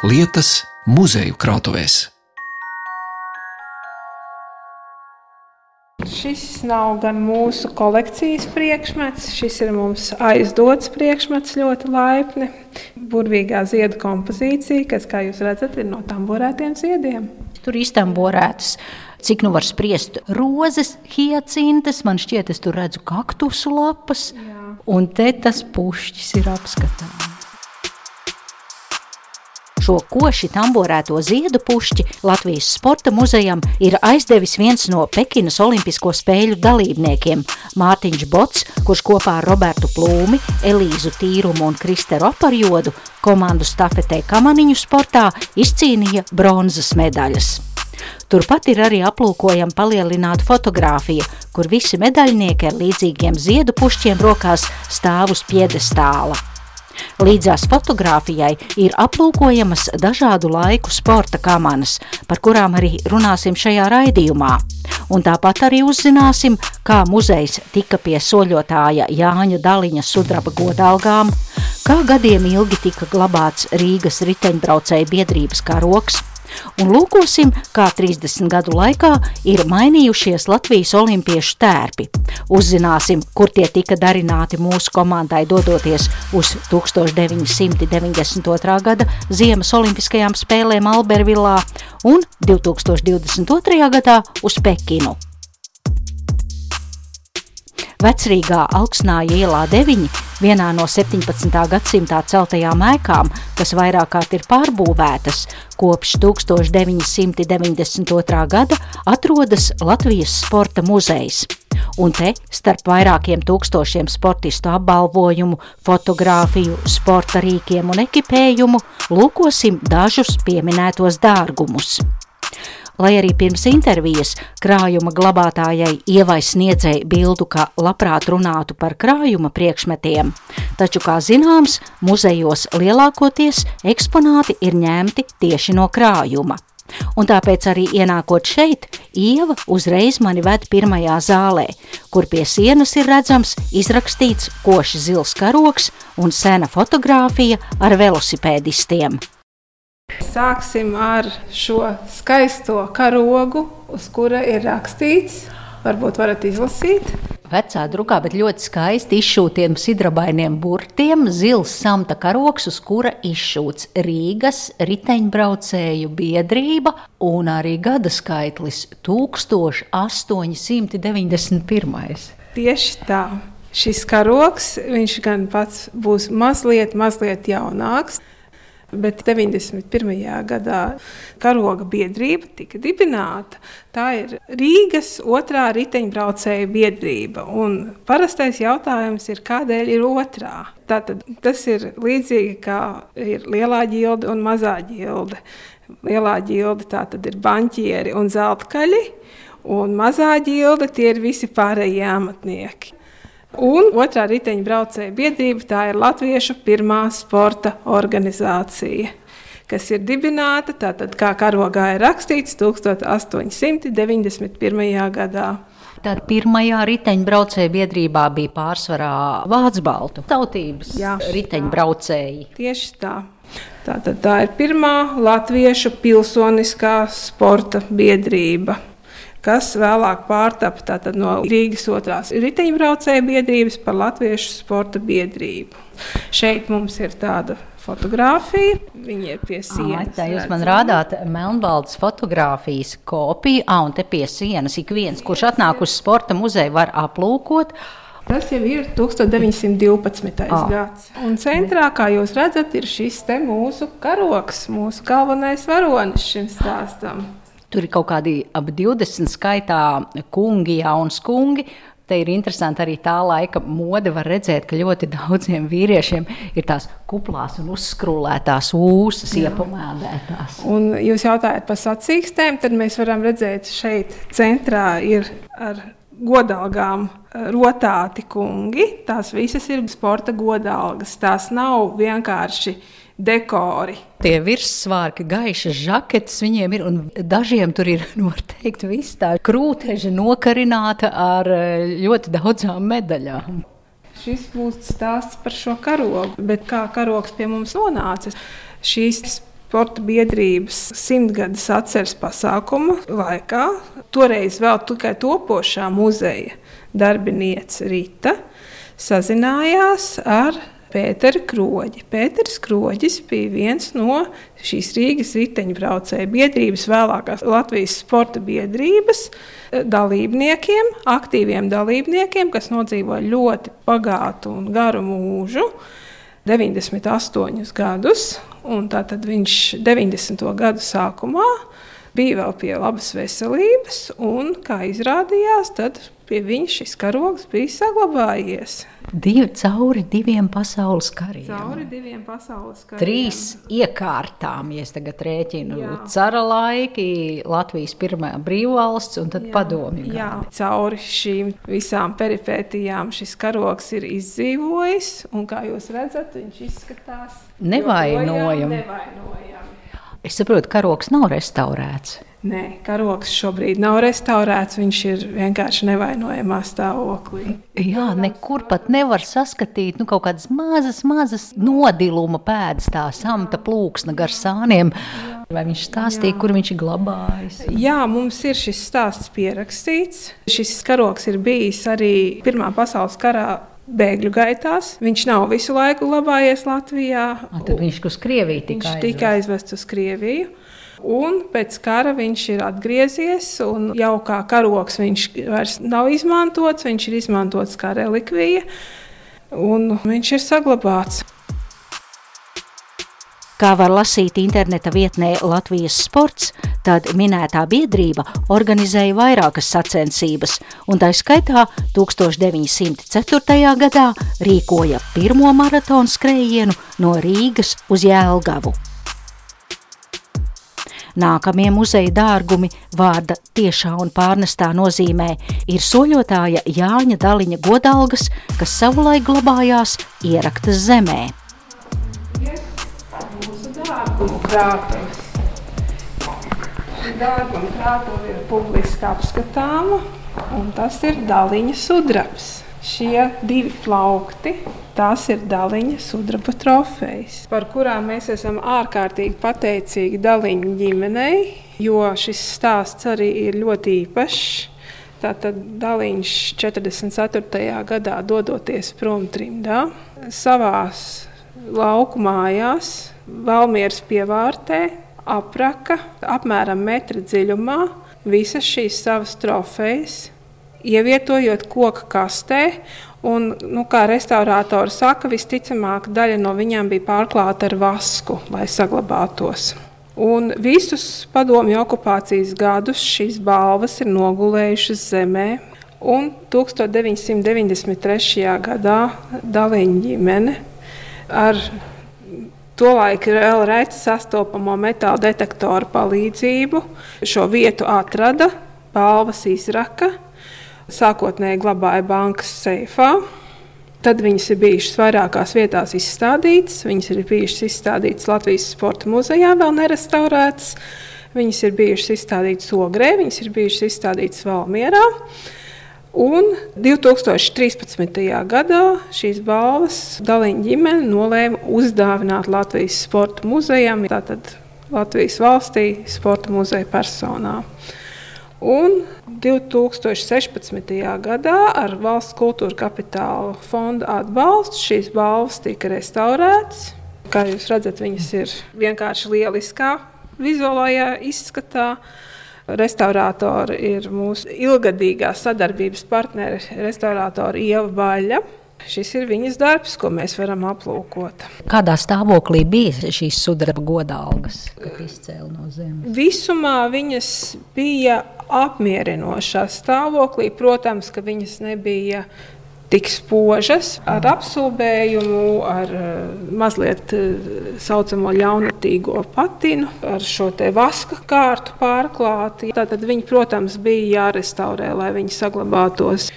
lietas muzeju krātuvēs. Šis nav gan mūsu kolekcijas priekšmets, šis ir mums aizdots priekšmets ļoti laipni. Burvīgā ziedu kompozīcija, kas, kā jūs redzat, ir no tamborētiem ziediem. Tur iztamborētas, cik nu var spriest, rozes, hiacintas, man šķiet, es tur redzu kaktusu lapas, Jā. un te tas pušķis ir apskatāms. Šo koši tamborēto ziedu pušķi Latvijas Sporta muzejam ir aizdevis viens no Pekinas Olimpisko spēļu dalībniekiem - Mārtiņš Bots, kurš kopā ar Robertu Plūmi, Elīzu Tīrumu un Kristeru Aparjodu komandu stafetē kamaniņu sportā izcīnīja bronzas medaļas. Turpat ir arī aplūkojama palielināta fotografija, kur visi medaļnieki ar līdzīgiem ziedu pušķiem rokās stāv uz piedestāla. Līdzās fotografijai ir aplūkojamas dažādu laiku sporta kamanas, par kurām arī runāsim šajā raidījumā. Un tāpat arī uzzināsim, kā muzejs tika pie soļotāja Jāņa Daliņa sudraba godalgām, kā gadiem ilgi tika glabāts Rīgas riteņbraucēju biedrības karoks, un lūkosim, kā 30 gadu laikā ir mainījušies Latvijas olimpiešu tērpi. Uzzināsim, kur tie tika darināti mūsu komandai dodoties uz 1992. gada Ziemas Olimpiskajām spēlēm Albervillā un 2022. gadā uz Pekinu. Vecrīgā Alksnāja ielā 9, vienā no 17. gadsimtā celtajām ēkām, kas vairāk kārt ir pārbūvētas, kopš 1992. gada atrodas Latvijas Sporta muzejs. Un te, starp vairākiem tūkstošiem sportistu apbalvojumu, fotografiju, sporta rīkiem un ekipējumu, lūkosim dažus pieminētos dārgumus lai arī pirms intervijas krājuma glabātājai Ievai sniedzēja bildu, ka labprāt runātu par krājuma priekšmetiem. Taču, kā zināms, muzejos lielākoties eksponāti ir ņemti tieši no krājuma. Un tāpēc arī ienākot šeit, Ieva uzreiz mani ved pirmajā zālē, kur pie sienas ir redzams izrakstīts koši zils karoks un sena fotografija ar velosipēdistiem. Sāksim ar šo skaisto karogu, uz kura ir rakstīts, varbūt varat izlasīt. Vecā drukā, bet ļoti skaisti izšūtiem sidrabainiem burtiem, zils samta karoks, uz kura izšūts Rīgas riteņbraucēju biedrība un arī gada skaitlis 1891. Tieši tā. Šis karoks, viņš gan pats būs mazliet, mazliet jaunāks, Bet 91. gadā karoga biedrība tika dibināta. Tā ir Rīgas otrā riteņbraucēju biedrība. Un parastais jautājums ir, kādēļ ir otrā? Tātad, tas ir līdzīgi kā ir lielā ģilde un mazā ģilde. Lielā ģilde ir banķieri un zeltkaļi, un mazā ģilde tie ir visi pārējie amatnieki. Un otrā riteņbraucēja biedrība tā ir Latviešu pirmā sporta organizācija, kas ir dibināta, tātad kā karogā ir rakstīts 1891. gadā. Tad pirmajā riteņbraucēju biedrībā bija pārsvarā vācu baltu tautības Jā, riteņbraucēji. Tieši tā. Tātad tā ir pirmā latviešu pilsoniskā sporta biedrība kas vēlāk pārtapa no Rīgas otrās riteņbraucēju biedrības par Latviešu sporta biedrību. Šeit mums ir tāda fotografija. Viņi ir pie sienas. Tā jūs man rādāt melnbaldas fotografijas kopiju, ah, un te pie sienas ik viens, kurš atnāk uz sporta muzeju, var aplūkot. Tas jau ir 1912. Ah. gads. Un centrā, kā jūs redzat, ir šis mūsu karoks, mūsu galvenais varonis šim stāstam. Tur ir kaut kādi ap 20 skaitā kungi, jauns kungi. Te ir interesanti arī tā laika mode. Var redzēt, ka ļoti daudziem vīriešiem ir tās kuplās un uzskrūlētās ūsas, iepamēdētās. Un jūs jautājat par sacīkstēm, tad mēs varam redzēt šeit centrā ir ar godalgām eh, rotāti kungi. Tās visas ir sporta godalgas. Tās nav vienkārši dekori. Tie virssvārki, gaišas žaketes viņiem ir, un dažiem tur ir noteikti viss tā krūteža nokarināta ar eh, ļoti daudzām medaļām. Šis būs stāsts par šo karogu, bet kā karogs pie mums nonāca. Šīs sporta biedrības simtgades atceres pasākuma laikā, toreiz vēl tikai topošā muzeja darbiniece Rīta sazinājās ar Pētera Kroģi. Pēters Kroģis bija viens no šīs Rīgas riteņbraucēju biedrības, vēlākās Latvijas sporta biedrības eh, dalībniekiem, aktīviem dalībniekiem, kas nodzīvoja ļoti bagātu un garu mūžu. 98 gadus, un tātad viņš 90. gadu sākumā bija vēl pie labas veselības, un, kā izrādījās, tad pie viņa šis karogs bija saglabājies. Divi cauri diviem pasaules kariem. Cauri diviem pasaules kariem. Trīs iekārtām, ja es tagad rēķinu, Jā. cara laiki, Latvijas pirmā brīvvalsts un tad padomju. Jā, cauri šīm visām peripētijām šis karogs ir izdzīvojis, un kā jūs redzat, viņš izskatās nevainojami. Es saprotu, ka karogs nav restaurēts. Nē, karoks šobrīd nav restaurēts. Viņš ir vienkārši nevainojamā stāvoklī. Jā, nekur pat nevar saskatīt nu, kaut kādas mazas, mazas nodiluma pēdas, tā samta plūksna gar sāniem. Vai viņš stāstīja, kur viņš ir glabājis? Jā, mums ir šis stāsts pierakstīts. Šis karoks ir bijis arī Pirmā pasaules karā bēgļu gaitās. Viņš nav visu laiku glabājies Latvijā. A, tad viņš uz Krieviju tika aizvests. Tika aizvests uz Krieviju. Un pēc kara viņš ir atgriezies, un jau kā karoks viņš vairs nav izmantots, viņš ir izmantots kā relikvija, un viņš ir saglabāts. Kā var lasīt interneta vietnē Latvijas sports, tad minētā biedrība organizēja vairākas sacensības, un tā skaitā 1904. gadā rīkoja pirmo maratonu skrējienu no Rīgas uz Jēlgavu. Nākamie muzeja dārgumi vārda tiešā un pārnestā nozīmē ir soļotāja Jāņa Daliņa godalgas, kas savulaik glabājās ieraktas zemē dārguma krātuves. Šī dārguma krātuve ir publiski apskatāma, un tas ir daliņa sudrabs. Šie divi plaukti, tās ir daliņa sudraba trofejas, par kurām mēs esam ārkārtīgi pateicīgi daliņu ģimenei, jo šis stāsts arī ir ļoti īpašs. Tātad Daliņš 44. gadā dodoties prom trimdā savās lauku mājās Valmieras pievārtē apraka apmēram metra dziļumā visas šīs savas trofejas, ievietojot koku kastē. Un, nu, kā restaurātori saka, visticamāk, daļa no viņām bija pārklāta ar vasku, lai saglabātos. Un visus padomju okupācijas gadus šīs balvas ir nogulējušas zemē. Un 1993. gadā Daliņa ģimene ar Tolaik vēl reti sastopamo metāla detektoru palīdzību šo vietu atrada, balvas izraka, sākotnēji glabāja bankas seifā. Tad viņas ir bijušas vairākās vietās izstādītas. Viņas ir bijušas izstādītas Latvijas Sporta muzejā, vēl nerestaurētas. Viņas ir bijušas izstādītas Ogrē, viņas ir bijušas izstādītas Valmierā. Un 2013. gadā šīs balvas Daliņa ģimene nolēma uzdāvināt Latvijas Sporta muzejam, tātad Latvijas valstī sporta muzeja personā. Un 2016. gadā ar valsts kultūra kapitāla fonda atbalstu šīs balvas tika restaurētas. Kā jūs redzat, viņas ir vienkārši lieliskā vizuālajā izskatā. Restaurātori ir mūsu ilgadīgā sadarbības partneri, restaurātori Ieva Baļa. Šis ir viņas darbs, ko mēs varam aplūkot. Kādā stāvoklī bija šīs sudraba godalgas, kad izcēla no zemes? Visumā viņas bija apmierinošā stāvoklī. Protams, ka viņas nebija tik spožas, ar apsūdzējumu, ar eh, mazliet eh, saucamo ļaunatīgo patinu, ar šo vaska kārtu pārklāti. Tad viņi, protams, bija jārestaurē, lai viņi saglabātos.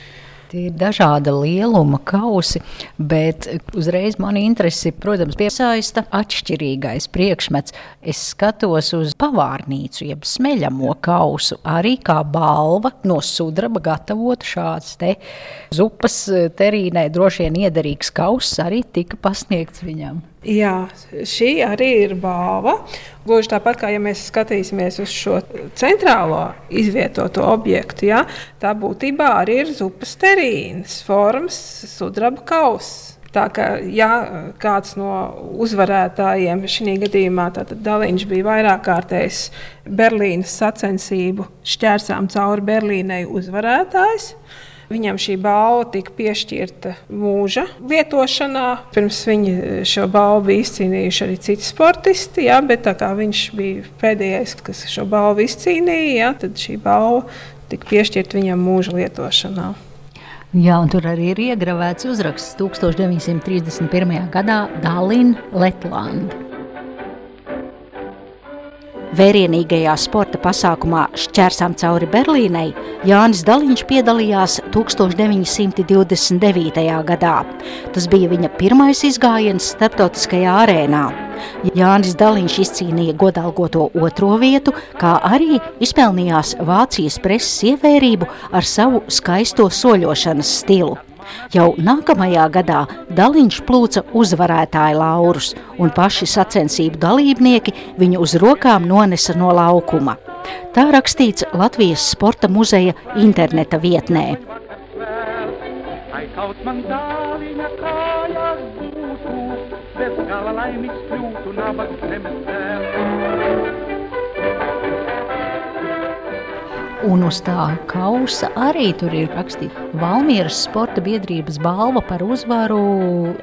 Tie ir dažāda lieluma kausi, bet uzreiz man interesi, protams, piesaista atšķirīgais priekšmets. Es skatos uz pavārnīcu, jeb smeļamo kausu, arī kā balva no sudraba gatavot šāds te zupas terīnē droši vien iederīgs kauss arī tika pasniegts viņam. Jā, šī arī ir balva. Gluži tāpat kā ja mēs skatīsimies uz šo centrālo izvietoto objektu, ja, tā būtībā arī ir zupas terīnas formas, sudraba kausa. Tā kā ja kāds no uzvarētājiem šī gadījumā Daliņš bija vairāk kārtējs Berlīnas sacensību šķērsām cauri Berlīnai uzvarētājs. Viņam šī balva tika piešķirta mūža lietošanā. Pirms viņa šo balvu bija izcīnījuši arī citi sportisti, jā, bet tā kā viņš bija pēdējais, kas šo balvu izcīnīja, jā, tad šī balva tika piešķirta viņam mūža lietošanā. Jā, un tur arī ir iegravēts uzraksts 1931. gadā Dālina Letlanda. Vērienīgajā sporta pasākumā Šķērsām cauri Berlīnai Jānis Daliņš piedalījās 1929. gadā. Tas bija viņa pirmais izgājiens starptautiskajā arēnā. Jānis Daliņš izcīnīja godalgoto otro vietu, kā arī izpelnījās Vācijas preses ievērību ar savu skaisto soļošanas stilu. Jau nākamajā gadā Daliņš plūca uzvarētāju laurus, un paši sacensību dalībnieki viņu uz rokām nonesa no laukuma. Tā rakstīts Latvijas Sporta muzeja interneta vietnē. Kaut man dāvina kājas būtu, bez gala laimīgs kļūtu nabaga zemes Un uz tā kausa arī tur ir rakstīta Valmieras sporta biedrības balva par uzvaru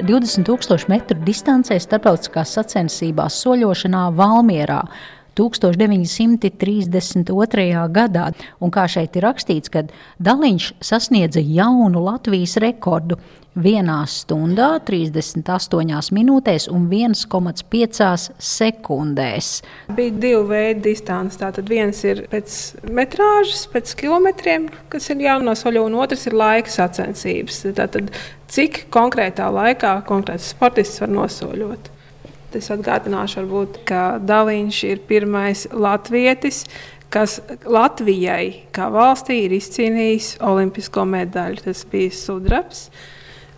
20,000 metru distancē starptautiskās sacensībās soļošanā Valmierā. 1932. gadā, un kā šeit ir rakstīts, kad Daliņš sasniedza jaunu Latvijas rekordu vienā stundā, 38 minūtēs un 1,5 sekundēs. Bija divi veidi distance. Tātad viens ir pēc metrāžas, pēc kilometriem, kas ir jānosoļo, un otrs ir laika sacensības. Tātad cik konkrētā laikā konkrēts sportists var nosoļot. Es atgādināšu, varbūt, ka Daliņš ir pirmais latvietis, kas Latvijai kā valstī ir izcīnījis olimpisko medaļu. Tas bija sudrabs.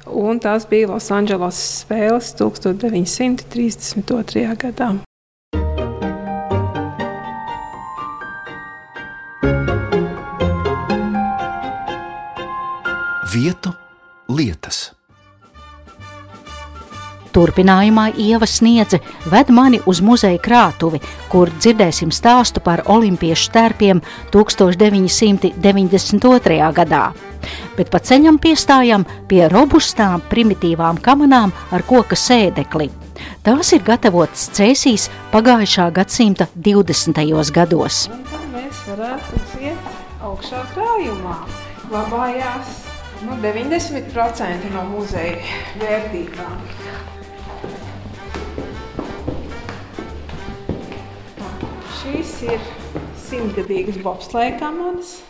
Un tās bija Losandželos spēles 1932. gadā. Vietu lietas. Turpinājumā Ieva sniedze ved mani uz muzeja krātuvi, kur dzirdēsim stāstu par olimpiešu tērpiem 1992. gadā. Bet pa ceļam piestājam pie robustām primitīvām kamanām ar koka sēdekli. Tās ir gatavotas cēsīs pagājušā gadsimta 20. gados. Mēs varētu iet augšā krājumā. Glabājās nu, 90% no muzeja vērtībām. Šīs ir simtgadīgas bobsleja kamanas,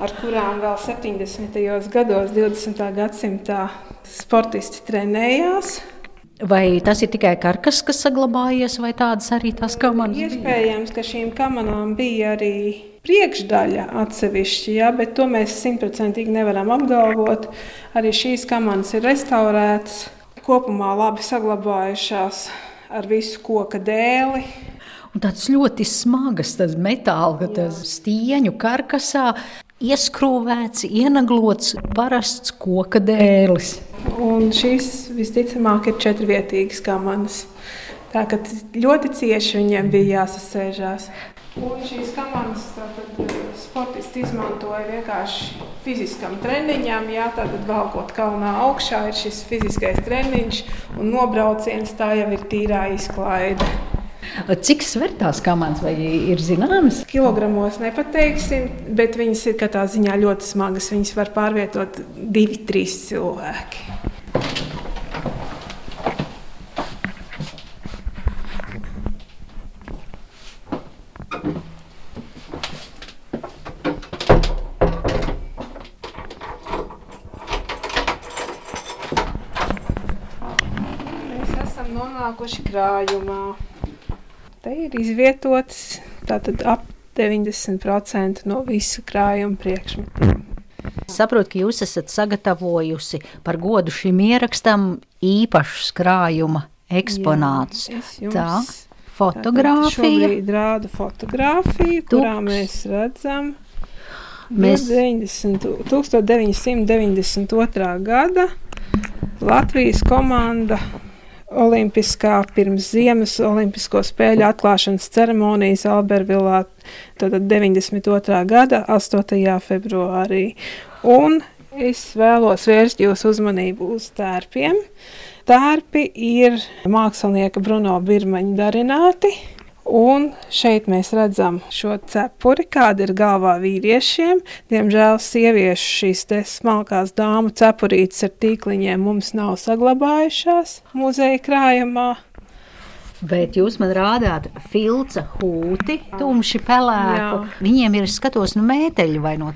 ar kurām vēl 70. gados, 20. gadsimtā sportisti trenējās. Vai tas ir tikai karkas, kas saglabājies, vai tādas arī tās kamanas? Iespējams, ka šīm kamanām bija arī priekšdaļa atsevišķi, ja, bet to mēs simtprocentīgi nevaram apgalvot. Arī šīs kamanas ir restaurētas, kopumā labi saglabājušās ar visu koka dēli. Un tāds ļoti smags tas metāla, tas stieņu karkasā ieskrūvēts, ienaglots parasts koka dēlis. Un šīs visticamāk ir četrvietīgas kamanas. Tā kā ļoti cieši viņiem bija jāsasēžās. Un šīs kamanas tātad, sportisti izmantoja vienkārši fiziskam treniņam. Jā, tātad valkot kalnā augšā ir šis fiziskais treniņš un nobrauciens tā jau ir tīrā izklaide. Cik sver tās kamandas vai ir zināmas? Kilogramos nepateiksim, bet viņas ir katrā ziņā ļoti smagas. Viņas var pārvietot divi, trīs cilvēki. nonākuši krājumā. Te ir izvietots ap 90% no visa krājuma priekšmetiem. Saprotu, ka jūs esat sagatavojusi par godu šim ierakstam īpašus krājuma eksponātus. Jā, Tā, fotografija. Rādu fotografiju, kurā Tuks. mēs redzam mēs... 90, 1992. gada Latvijas komanda Olimpiskā pirms ziemas Olimpisko spēļu atklāšanas ceremonijas Albervilā tātad 92. gada 8. februārī. Un es vēlos vērst jūsu uzmanību uz tērpiem. Tērpi ir mākslinieka Bruno Birmaņa darināti. Un šeit mēs redzam šo cepuri, kāda ir galvā vīriešiem. Diemžēl sieviešu šīs smalkās dāmu cepurītes ar tīkliņiem mums nav saglabājušās muzeja krājumā. Bet jūs man rādāt filca hūti, tumši pelēku. Jā. Viņiem ir skatos no mēteļa vai no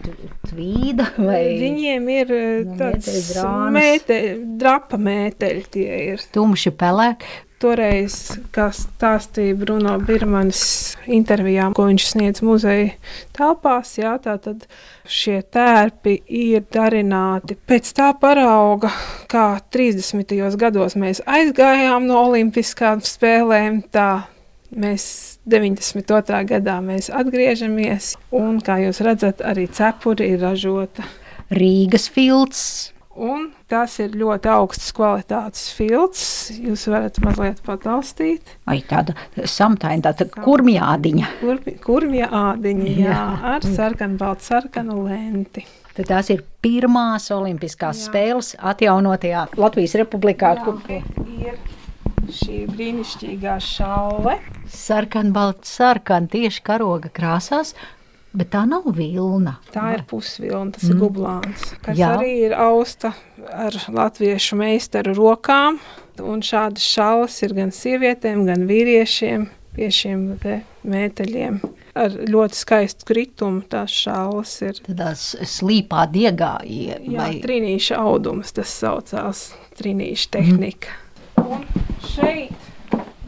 tvīda vai Viņiem ir No tāds mēteļa drānas. mēte, drapa mēteļi tie ir. tumši pelēki. Toreiz, kā stāstīja Bruno Birmanis intervijā, ko viņš sniedz muzeja telpās, jā, tātad šie tērpi ir darināti pēc tā parauga, kā 30. gados mēs aizgājām no Olimpiskām spēlēm, tā mēs 92. gadā mēs atgriežamies, un, kā jūs redzat, arī cepuri ir ražota. Rīgas filts. Un tas ir ļoti augsts kvalitātes filts. Jūs varat mazliet pataustīt. Vai tāda samtaina, tāda kurmjādiņa. Kur, kurmja ādiņa, jā, Jā. ar sarkanu, baltu sarkanu lenti. Tad tās ir pirmās olimpiskās jā. spēles atjaunotajā Latvijas republikā. Jā, kur ir šī brīnišķīgā šaule. sarkan, balts, sarkan tieši karoga krāsās, bet tā nav vilna. Tā ir pusvilna, tas ir gublāns, kas Jā. arī ir austa ar latviešu meistaru rokām. Un šādas šalas ir gan sievietēm, gan vīriešiem pie šiem te mēteļiem. Ar ļoti skaistu kritumu tās šalas ir. Tādās slīpā diegā. ie- Jā, vai- trīnīša audums tas saucās, trīnīša tehnika. Un šeit,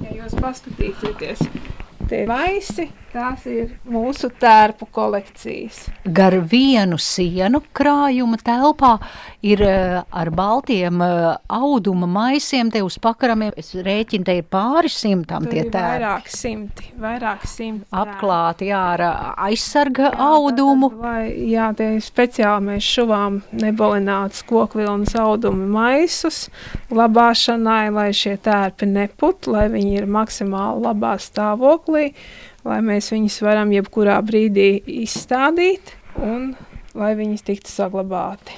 ja jūs paskatīsieties, tie vaisi, tās ir mūsu tērpu kolekcijas. Gar vienu sienu krājuma telpā ir eh, ar baltiem eh, auduma maisiem, te uz pakaramiem. Es rēķinu, te ir pāri simtam Tur tie tērpi. vairāk simti, vairāk simti. Apklāti jā, ar aizsarga audumu. Tātad, Vai, jā, tie speciāli mēs šuvām nebolinātus kokvilnas audumu maisus glabāšanai, lai šie tērpi neput, lai viņi ir maksimāli labā stāvoklī, lai mēs viņus varam jebkurā brīdī izstādīt un lai viņas tiktu saglabāti.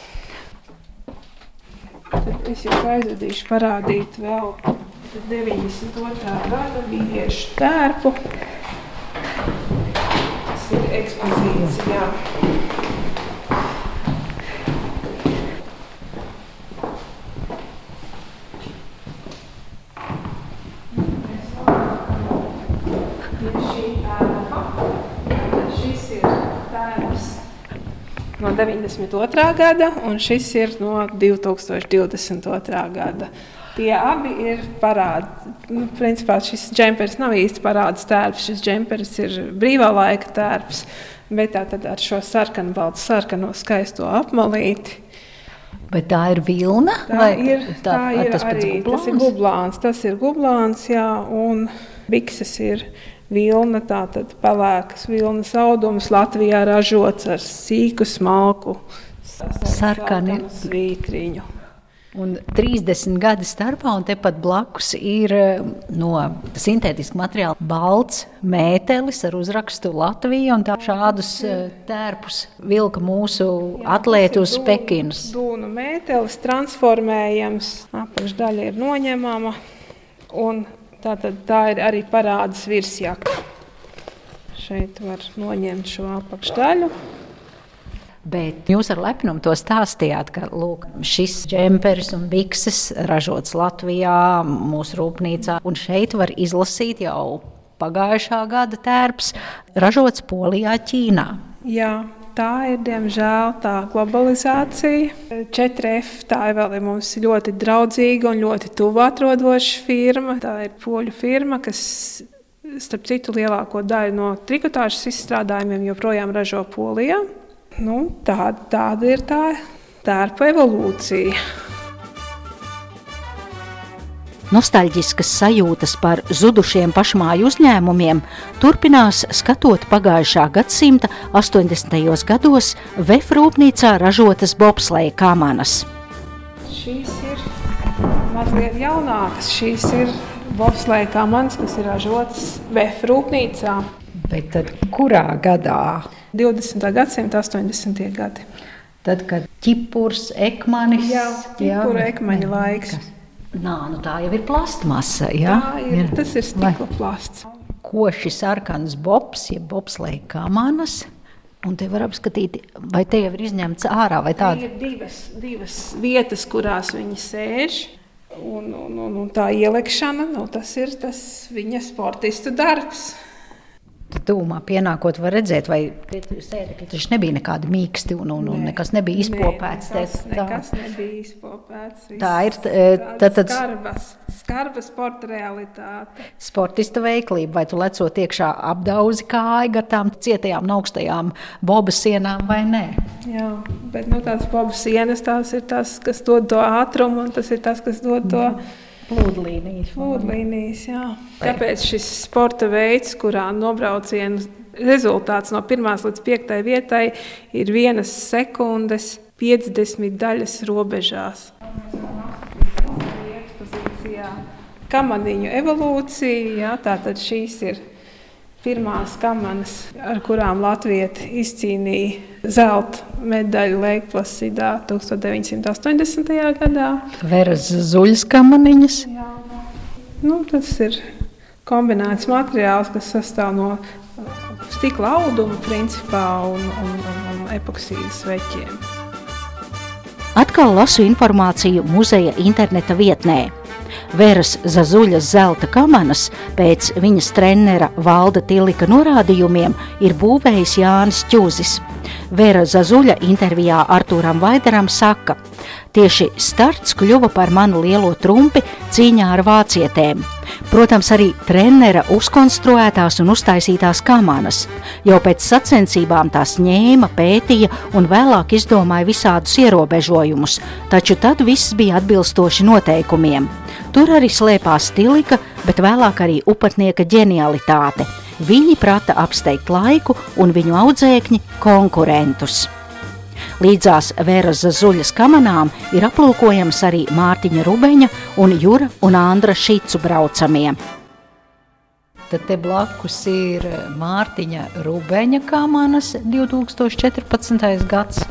Tad es jau aizvedīšu parādīt vēl 92. gada vīriešu tērpu. Tas ir ekspozīcijā. Ir šī ēka. Šis ir tērps no 92. gada, un šis ir no 2022. gada. Tie abi ir parādi. Nu, principā šis džempers nav īsti parāds tērps. Šis džempers ir brīvā laika tērps, bet tā tad ar šo sarkanu, baltu sarkano skaisto apmalīti. Bet tā ir vilna? Tā vai ir, tā, tā ir tas pats arī tas ir gublāns? gublāns. Tas ir gublāns, jā, un bikses ir vilna, tātad pelēkas vilnas audums Latvijā ražots ar sīku smalku Sarkani. svītriņu. Un 30 gadi starpā, un tepat blakus ir eh, no sintētiska materiāla balts mētelis ar uzrakstu Latvija. Šādus eh, tērpus vilka mūsu atlēti uz Pekinas. Dūnu mētelis transformējams, apakšdaļa ir noņemama, un tā, tad, tā ir arī parādas virsjaka. Šeit var noņemt šo apakšdaļu. Bet jūs ar lepnumu to stāstījāt, ka lūk, šis džempers un bikses ražots Latvijā, mūsu rūpnīcā, un šeit var izlasīt jau pagājušā gada tērps, ražots Polijā, Ķīnā. Jā, tā ir diemžēl tā globalizācija. 4F tā ir vēl mums ļoti draudzīga un ļoti tuvu atrodoša firma. Tā ir poļu firma, kas starp citu lielāko daļu no trikotāžas izstrādājumiem joprojām ražo Polijā. Nu, tāda, tāda ir tā tērpa evolūcija. Nostalģiskas sajūtas par zudušiem pašmāju uzņēmumiem turpinās skatot pagājušā gadsimta 80. gados VF rūpnīcā ražotas bobsleja kamanas. Šīs ir mazliet jaunākas. Šīs ir bobsleja kamanas, kas ir ražotas VF rūpnīcā. Bet tad kurā gadā? 20. gadsimta 80. gadi. Tad, kad ķipurs, ekmanis. Jā, ķipura ekmaņa laiks. Kas? Nā, nu tā jau ir plastmasa. Jā, tā ir, jā. tas ir stikla plasts. Koši sarkans bobs, jeb bobslēga kamanas. Un te var apskatīt, vai te jau ir izņemts ārā vai tāda. Ir divas, divas vietas, kurās viņi sēž. Un, un, un, un tā ielikšana, nu, tas ir tas viņa sportistu darbs. Tad tūmā pienākot, var redzēt, vai sēdekļi taču nebija nekādi mīksti un, un, un nekas nebija izpopēts. Nē, nekas, nekas nebija izpopēts. Viss tā ir tad, tad, skarbas, skarba sporta realitāte. Sportista veiklība, vai tu lecot iekšā apdauzi kāju gar tām cietajām augstajām boba sienām vai nē? Jā, bet nu, tās boba sienas tās ir tas, kas dod to ātrumu un tas ir tas, kas dod to. Mm. Plūdlīnijas. Plūdlīnijas, jā. Kāpēc šis sporta veids, kurā nobraucienu rezultāts no 1 līdz 5 vietai ir 1 sekundes 50 daļas robežās? Kamaniņu evolūcija, jā, tātad šīs ir pirmās kamanas, ar kurām Latvija izcīnīja zelta medaļu Leikplasidā 1980. gadā. Veras zuļas kamaniņas. Jā. Nu, tas ir kombinēts materiāls, kas sastāv no stikla auduma principā un, un, un, un epoksīdas veķiem. Atkal lasu informāciju muzeja interneta vietnē. Veras Zazuļas zelta kamanas pēc viņas trenera Valda Tilika norādījumiem ir būvējis Jānis Čūzis. Vera Zazuļa intervijā Artūram Vaidaram saka, tieši starts kļuva par manu lielo trumpi cīņā ar vācietēm. Protams, arī trenera uzkonstruētās un uztaisītās kamanas. Jau pēc sacensībām tās ņēma, pētīja un vēlāk izdomāja visādus ierobežojumus, taču tad viss bija atbilstoši noteikumiem. Tur arī slēpās stilika, bet vēlāk arī upatnieka ģenialitāte. Viņi prata apsteigt laiku un viņu audzēkņi konkurentus. Līdzās Vēras Zuļas kamanām ir aplūkojams arī Mārtiņa Rubeņa un Jura un Andra Šicu braucamie. Tad te blakus ir Mārtiņa Rubeņa kamanas 2014. gads.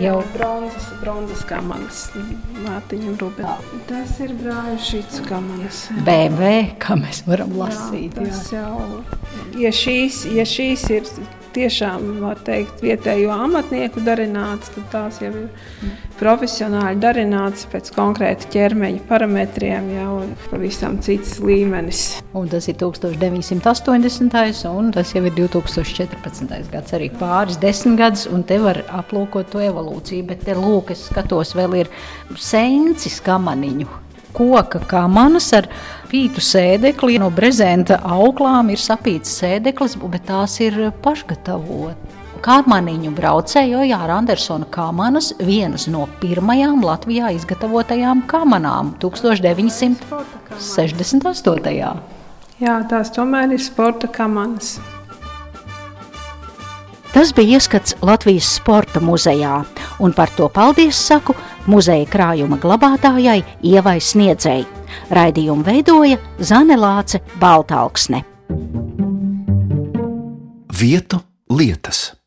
Jau bronzas, bronzas kamanas, Mārtiņam Rubēnam. Tas ir brāļu šīs kamanas. BMW, kā mēs varam lasīt. Jā, tas jā. jau, ja šīs, ja šīs ir tiešām var teikt, vietējo amatnieku darināts, tad tās jau ir profesionāli darināts pēc konkrēta ķermeņa parametriem, jau pavisam cits līmenis. Un tas ir 1980. un tas jau ir 2014. gads, arī pāris desmit gadus, un te var aplūkot to evolūciju, bet te lūk, es skatos, vēl ir sencis kamaniņu koka kamanas ar pītu sēdekli. No brezenta auklām ir sapīts sēdeklis, bet tās ir pašgatavotas. Kāmaniņu braucēju Jāra Andersona kamanas, vienas no pirmajām Latvijā izgatavotajām kamanām 1968. Jā, tās tomēr ir sporta kamanas. Tas bija ieskats Latvijas Sporta muzejā, un par to paldies saku muzeja krājuma glabātājai Ievai Sniedzēji. Raidījumu veidoja Zane Lāce Baltalksne. Vietu lietas.